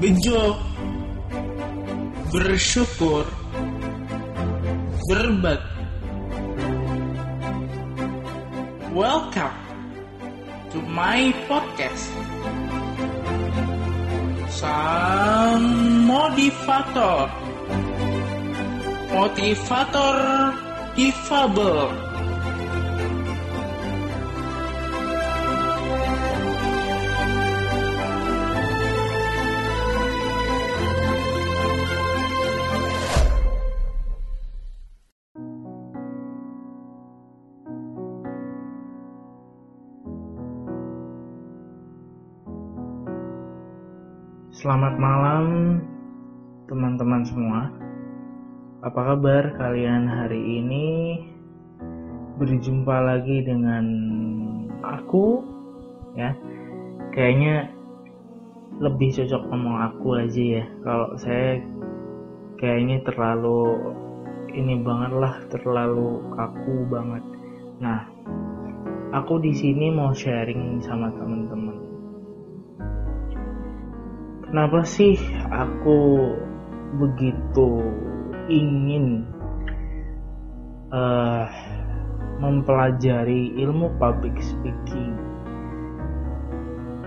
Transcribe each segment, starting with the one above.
bejo, bersyukur, berbagi. Welcome to my podcast. Sang motivator. Motivator difabel. Selamat malam teman-teman semua. Apa kabar kalian hari ini? Berjumpa lagi dengan aku ya. Kayaknya lebih cocok ngomong aku aja ya. Kalau saya kayaknya terlalu ini banget lah, terlalu kaku banget. Nah, aku di sini mau sharing sama teman-teman Kenapa sih aku begitu ingin uh, mempelajari ilmu public speaking?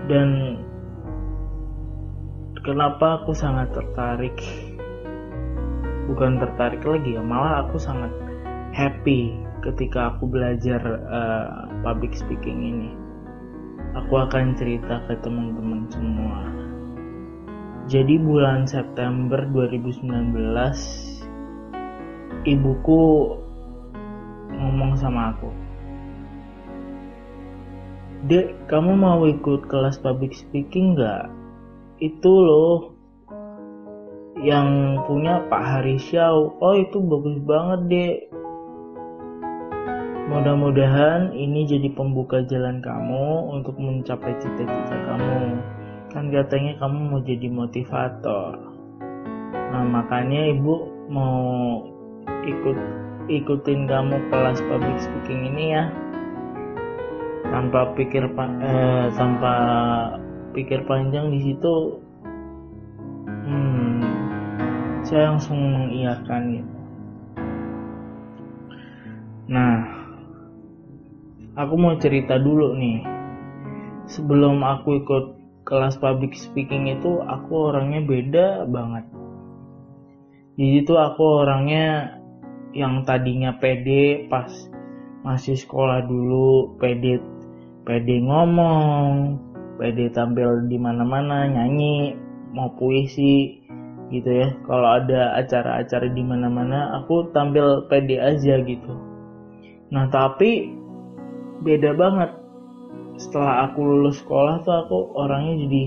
Dan kenapa aku sangat tertarik? Bukan tertarik lagi ya malah aku sangat happy ketika aku belajar uh, public speaking ini. Aku akan cerita ke teman-teman semua jadi bulan September 2019 ibuku ngomong sama aku. Dek, kamu mau ikut kelas public speaking nggak? Itu loh yang punya Pak Hari Xiao. Oh itu bagus banget dek. Mudah-mudahan ini jadi pembuka jalan kamu untuk mencapai cita-cita kamu kan katanya kamu mau jadi motivator. Nah makanya ibu mau ikut ikutin kamu kelas public speaking ini ya. Tanpa pikir eh, tanpa pikir panjang di situ hmm, saya langsung mengiyakan gitu nah aku mau cerita dulu nih. Sebelum aku ikut kelas public speaking itu aku orangnya beda banget. Di situ aku orangnya yang tadinya pede pas masih sekolah dulu pede pede ngomong pede tampil di mana-mana nyanyi mau puisi gitu ya. Kalau ada acara-acara di mana-mana aku tampil pede aja gitu. Nah tapi beda banget setelah aku lulus sekolah tuh aku orangnya jadi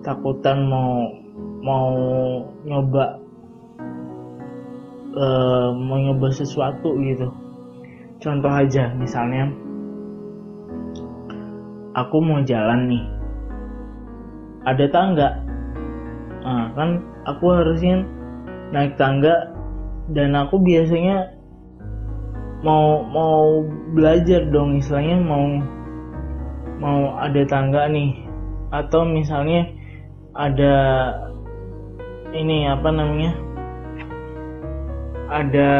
takutan mau mau nyoba uh, mau nyoba sesuatu gitu. Contoh aja misalnya aku mau jalan nih. Ada tangga. Nah, kan aku harusnya naik tangga dan aku biasanya mau mau belajar dong istilahnya mau mau ada tangga nih. Atau misalnya ada ini apa namanya ada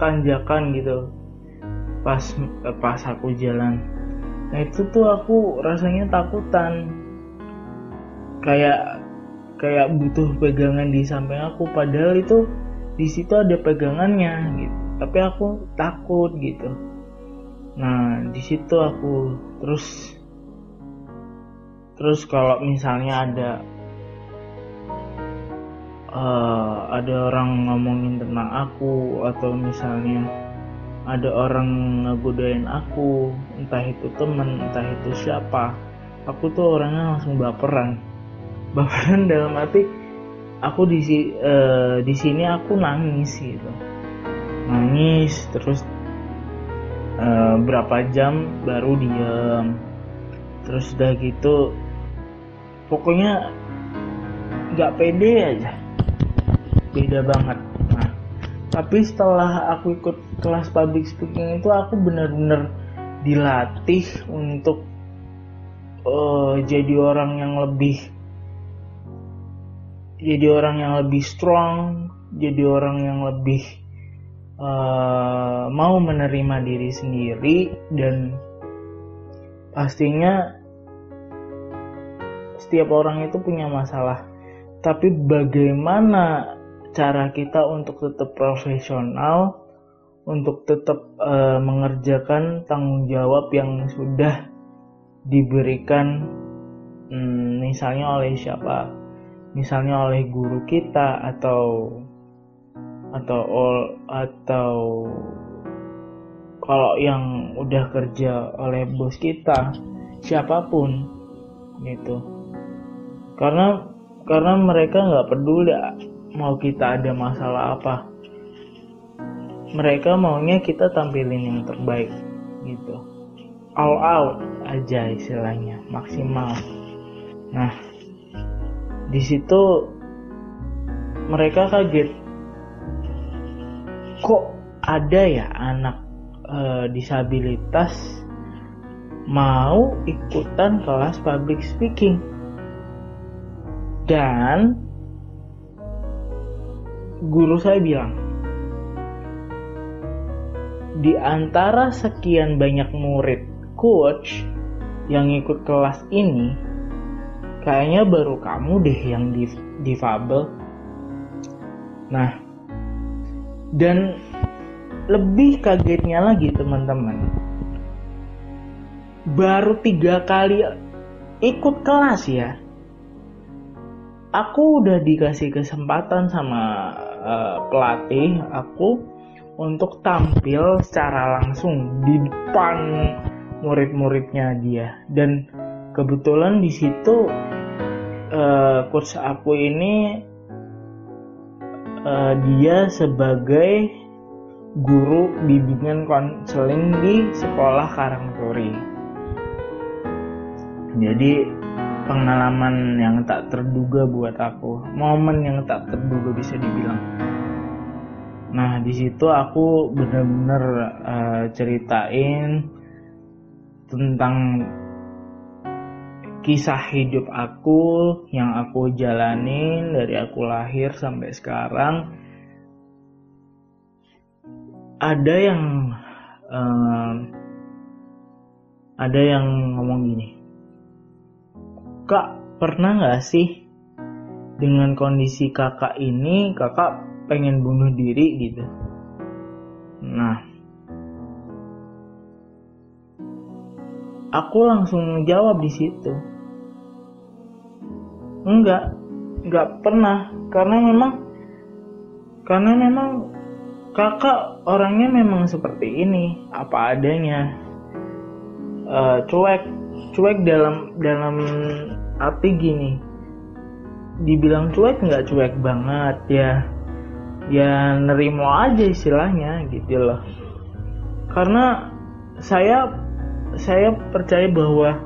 tanjakan gitu pas pas aku jalan. Nah itu tuh aku rasanya takutan. Kayak kayak butuh pegangan di samping aku padahal itu di situ ada pegangannya gitu. Tapi aku takut gitu nah di situ aku terus terus kalau misalnya ada uh, ada orang ngomongin tentang aku atau misalnya ada orang ngegodain aku entah itu temen entah itu siapa aku tuh orangnya langsung baperan. Baperan dalam arti aku di uh, di sini aku nangis gitu. Nangis terus uh, berapa jam baru diem. Terus udah gitu pokoknya nggak pede aja. Beda banget. Nah tapi setelah aku ikut kelas public speaking itu aku benar-benar dilatih untuk uh, jadi orang yang lebih jadi orang yang lebih strong jadi orang yang lebih uh, mau menerima diri sendiri dan pastinya setiap orang itu punya masalah. Tapi bagaimana cara kita untuk tetap profesional untuk tetap uh, mengerjakan tanggung jawab yang sudah diberikan hmm, misalnya oleh siapa? Misalnya oleh guru kita atau atau all, atau kalau yang udah kerja oleh bos kita siapa pun gitu. Karena karena mereka nggak peduli mau kita ada masalah apa. Mereka maunya kita tampilin yang terbaik gitu. All out aja istilahnya maksimal. Nah di situ mereka kaget. Kok ada ya anak e, disabilitas mau ikutan kelas public speaking dan guru saya bilang di antara sekian banyak murid coach yang ikut kelas ini, kayaknya baru kamu deh yang di difabel. Nah, dan lebih kagetnya lagi teman-teman, baru tiga kali ikut kelas ya, aku udah dikasih kesempatan sama uh, pelatih aku untuk tampil secara langsung di depan murid-muridnya dia. Dan kebetulan di situ uh, coach aku ini uh, dia sebagai guru bimbingan konseling di sekolah Karangturi. Jadi pengalaman yang tak terduga buat aku, momen yang tak terduga bisa dibilang. Nah di situ aku bener-bener uh, ceritain tentang kisah hidup aku yang aku jalanin dari aku lahir sampai sekarang. Ada yang uh, ada yang ngomong gini, kak pernah nggak sih dengan kondisi kakak ini kakak pengen bunuh diri? Gitu. Nah aku langsung jawab di situ. Enggak enggak pernah karena memang karena memang kakak orangnya memang seperti ini. Apa adanya. Uh, cuek. Cuek dalam dalam arti gini. Dibilang cuek nggak cuek banget ya. Ya nerimo aja istilahnya gitu loh. Karena saya saya percaya bahwa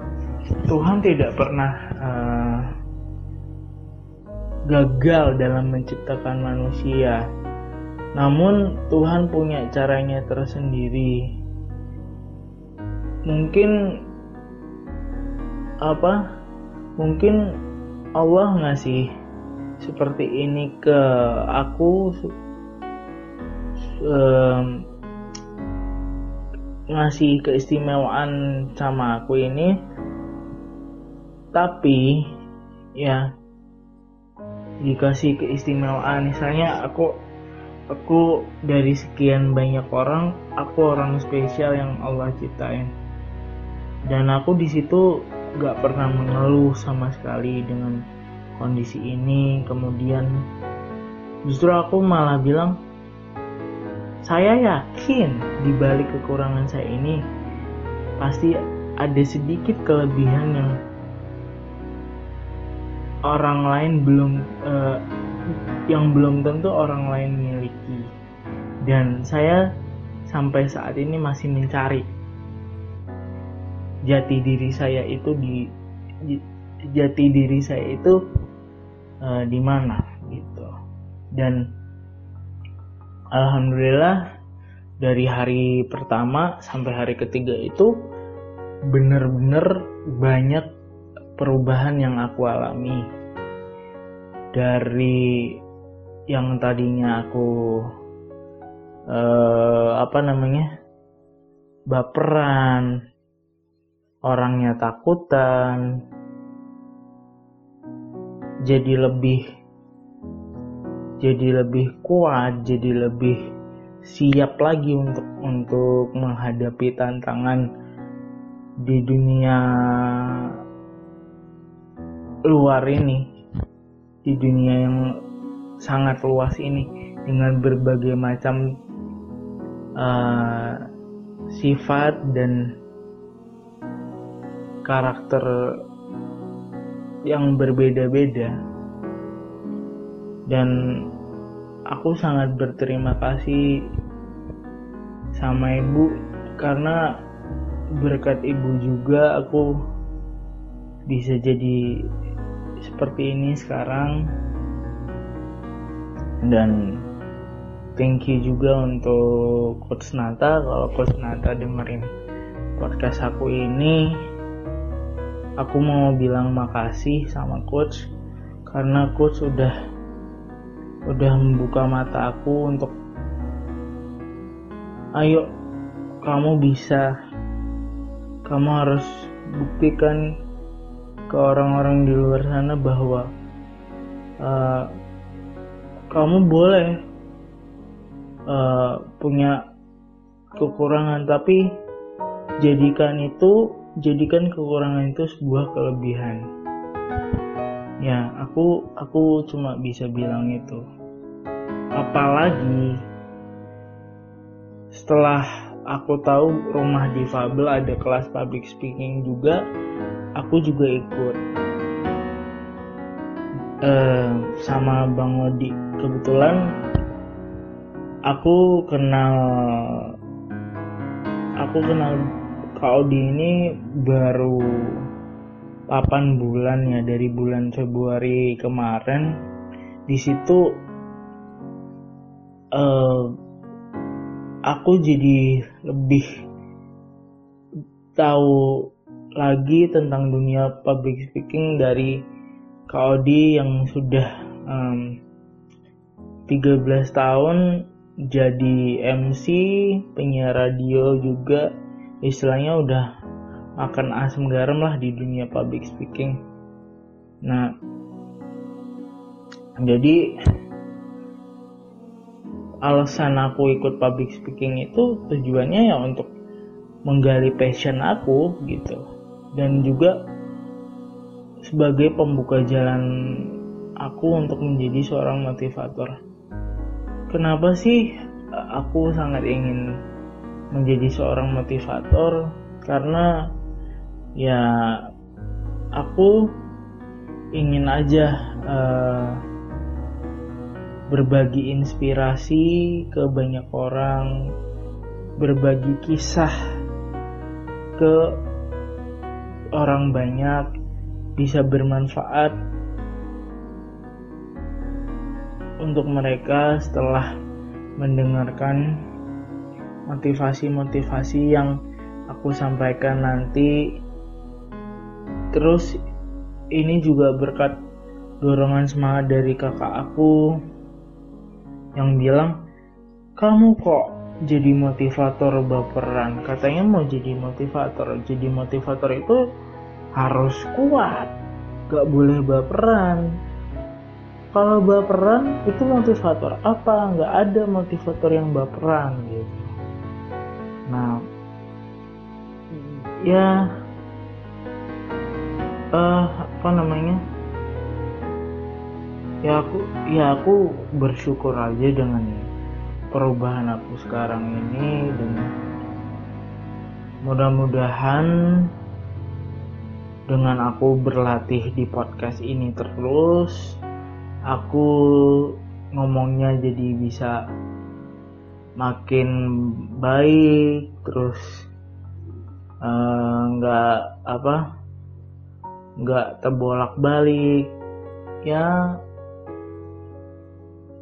Tuhan tidak pernah uh, gagal dalam menciptakan manusia namun Tuhan punya caranya tersendiri. Mungkin apa mungkin Allah ngasih seperti ini ke aku um, ngasih keistimewaan sama aku ini. Tapi ya dikasih keistimewaan. Misalnya aku aku dari sekian banyak orang aku orang spesial yang Allah ciptain. Dan aku di situ gak pernah mengeluh sama sekali dengan kondisi ini. Kemudian justru aku malah bilang saya yakin di balik kekurangan saya ini pasti ada sedikit kelebihan yang orang lain belum uh, yang belum tentu orang lain miliki. Dan saya sampai saat ini masih mencari jati diri saya itu di jati diri saya itu uh, di mana gitu. Dan alhamdulillah dari hari pertama sampai hari ketiga itu bener-bener banyak perubahan yang aku alami dari yang tadinya aku uh, apa namanya baperan orangnya takutan jadi lebih jadi lebih kuat jadi lebih siap lagi untuk untuk menghadapi tantangan di dunia luar ini di dunia yang sangat luas ini dengan berbagai macam uh, sifat dan karakter yang berbeda-beda. Dan aku sangat berterima kasih sama ibu karena berkat ibu juga aku bisa jadi seperti ini sekarang. Dan thank you juga untuk Coach Nata. Kalau Coach Nata dengerin podcast aku ini aku mau bilang makasih sama coach. Karena coach udah udah membuka mata aku untuk ayo kamu bisa. Kamu harus buktikan ke orang-orang di luar sana bahwa uh, kamu boleh uh, punya kekurangan tapi jadikan itu jadikan kekurangan itu sebuah kelebihan. Ya aku aku cuma bisa bilang itu. Apalagi setelah aku tahu rumah difabel ada kelas public speaking juga aku juga ikut uh, sama Bang Odi. Kebetulan aku kenal aku kenal Kak Odi ini baru 8 bulan ya dari bulan Februari kemarin. Di situ uh, aku jadi lebih tahu lagi tentang dunia public speaking dari Kak Odi yang sudah um, 13 tahun jadi MC penyiar radio juga istilahnya udah makan asam garam lah di dunia public speaking. Nah, jadi alasan aku ikut public speaking itu tujuannya ya untuk menggali passion aku gitu dan juga sebagai pembuka jalan aku untuk menjadi seorang motivator. Kenapa sih aku sangat ingin menjadi seorang motivator karena ya aku ingin aja uh, berbagi inspirasi ke banyak orang, berbagi kisah ke orang banyak, bisa bermanfaat untuk mereka setelah mendengarkan motivasi-motivasi yang aku sampaikan nanti. Terus ini juga berkat dorongan semangat dari kakak aku yang bilang kamu kok jadi motivator baperan. Katanya mau jadi motivator. Jadi motivator itu harus kuat. Gak boleh baperan. Kalau baperan itu motivator apa? Nggak ada motivator yang baperan gitu. Nah ya uh, apa namanya? Ya aku ya aku bersyukur aja dengan perubahan aku sekarang ini dan mudah-mudahan dengan aku berlatih di podcast ini terus aku ngomongnya jadi bisa makin baik terus eh, nggak uh, apa nggak terbolak balik ya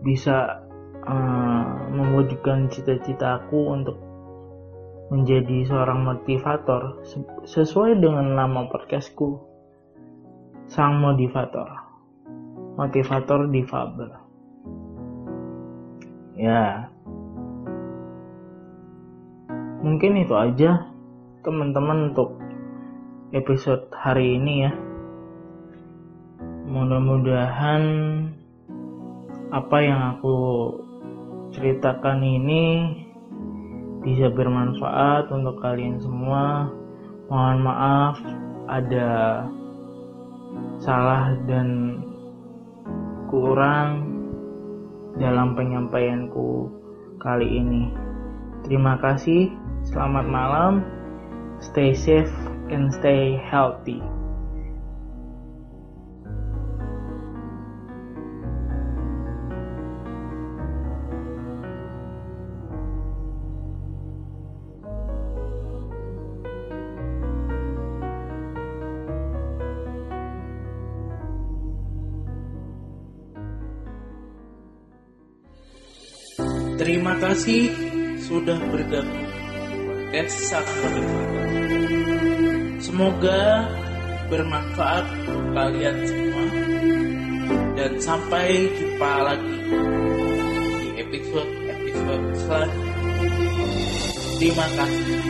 bisa uh, mewujudkan cita-cita aku untuk menjadi seorang motivator sesuai dengan nama podcastku sang motivator motivator difabel. Ya, mungkin itu aja teman-teman untuk episode hari ini ya. Mudah-mudahan apa yang aku ceritakan ini bisa bermanfaat untuk kalian semua. Mohon maaf ada salah dan kurang dalam penyampaianku kali ini. Terima kasih, selamat malam, stay safe and stay healthy. Terima kasih sudah bergabung podcast. Semoga bermanfaat untuk kalian semua dan sampai jumpa lagi di episode-episode selanjutnya. Terima kasih.